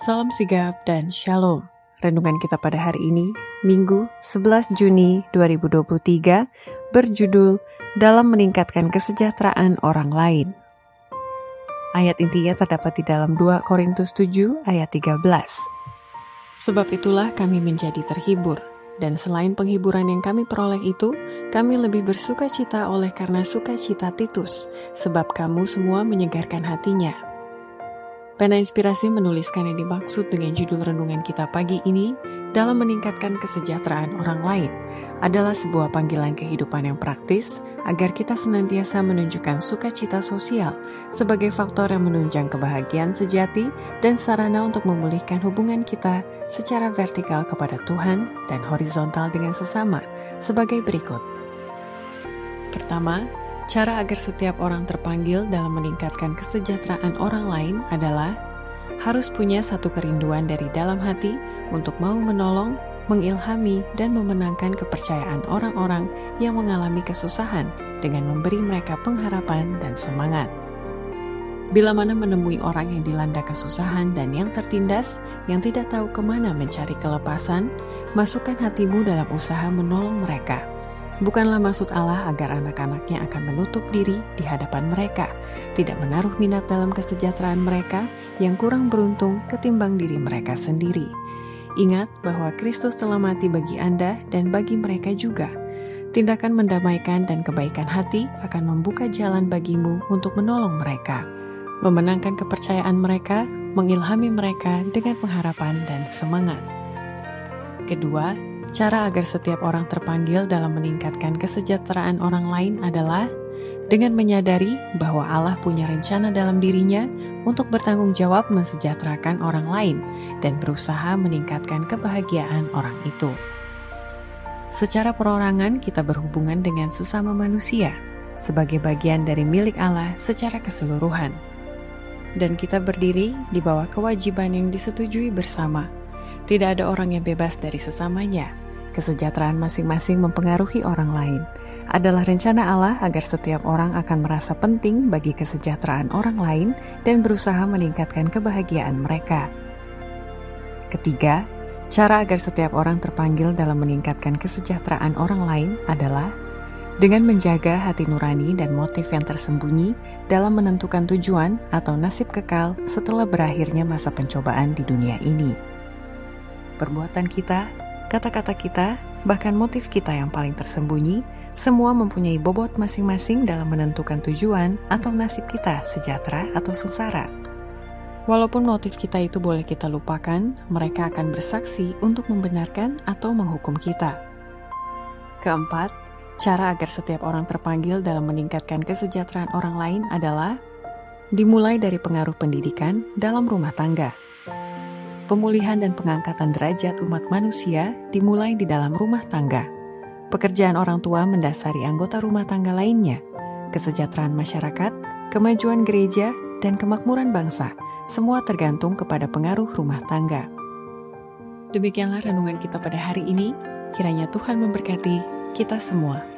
Salam sigap dan shalom. Renungan kita pada hari ini, Minggu 11 Juni 2023, berjudul Dalam Meningkatkan Kesejahteraan Orang Lain. Ayat intinya terdapat di dalam 2 Korintus 7 ayat 13. Sebab itulah kami menjadi terhibur, dan selain penghiburan yang kami peroleh itu, kami lebih bersuka cita oleh karena sukacita Titus, sebab kamu semua menyegarkan hatinya Pena Inspirasi menuliskan yang dimaksud dengan judul renungan kita pagi ini dalam meningkatkan kesejahteraan orang lain adalah sebuah panggilan kehidupan yang praktis agar kita senantiasa menunjukkan sukacita sosial sebagai faktor yang menunjang kebahagiaan sejati dan sarana untuk memulihkan hubungan kita secara vertikal kepada Tuhan dan horizontal dengan sesama sebagai berikut. Pertama, Cara agar setiap orang terpanggil dalam meningkatkan kesejahteraan orang lain adalah harus punya satu kerinduan dari dalam hati untuk mau menolong, mengilhami, dan memenangkan kepercayaan orang-orang yang mengalami kesusahan dengan memberi mereka pengharapan dan semangat. Bila mana menemui orang yang dilanda kesusahan dan yang tertindas, yang tidak tahu ke mana mencari kelepasan, masukkan hatimu dalam usaha menolong mereka Bukanlah maksud Allah agar anak-anaknya akan menutup diri di hadapan mereka, tidak menaruh minat dalam kesejahteraan mereka yang kurang beruntung ketimbang diri mereka sendiri. Ingat bahwa Kristus telah mati bagi Anda dan bagi mereka juga. Tindakan mendamaikan dan kebaikan hati akan membuka jalan bagimu untuk menolong mereka, memenangkan kepercayaan mereka, mengilhami mereka dengan pengharapan dan semangat. Kedua, Cara agar setiap orang terpanggil dalam meningkatkan kesejahteraan orang lain adalah dengan menyadari bahwa Allah punya rencana dalam dirinya untuk bertanggung jawab mensejahterakan orang lain dan berusaha meningkatkan kebahagiaan orang itu. Secara perorangan, kita berhubungan dengan sesama manusia sebagai bagian dari milik Allah secara keseluruhan, dan kita berdiri di bawah kewajiban yang disetujui bersama. Tidak ada orang yang bebas dari sesamanya, Kesejahteraan masing-masing mempengaruhi orang lain. Adalah rencana Allah agar setiap orang akan merasa penting bagi kesejahteraan orang lain dan berusaha meningkatkan kebahagiaan mereka. Ketiga, cara agar setiap orang terpanggil dalam meningkatkan kesejahteraan orang lain adalah dengan menjaga hati nurani dan motif yang tersembunyi dalam menentukan tujuan atau nasib kekal setelah berakhirnya masa pencobaan di dunia ini. Perbuatan kita Kata-kata kita, bahkan motif kita yang paling tersembunyi, semua mempunyai bobot masing-masing dalam menentukan tujuan atau nasib kita sejahtera atau sengsara. Walaupun motif kita itu boleh kita lupakan, mereka akan bersaksi untuk membenarkan atau menghukum kita. Keempat, cara agar setiap orang terpanggil dalam meningkatkan kesejahteraan orang lain adalah dimulai dari pengaruh pendidikan dalam rumah tangga pemulihan dan pengangkatan derajat umat manusia dimulai di dalam rumah tangga. Pekerjaan orang tua mendasari anggota rumah tangga lainnya, kesejahteraan masyarakat, kemajuan gereja, dan kemakmuran bangsa, semua tergantung kepada pengaruh rumah tangga. Demikianlah renungan kita pada hari ini. Kiranya Tuhan memberkati kita semua.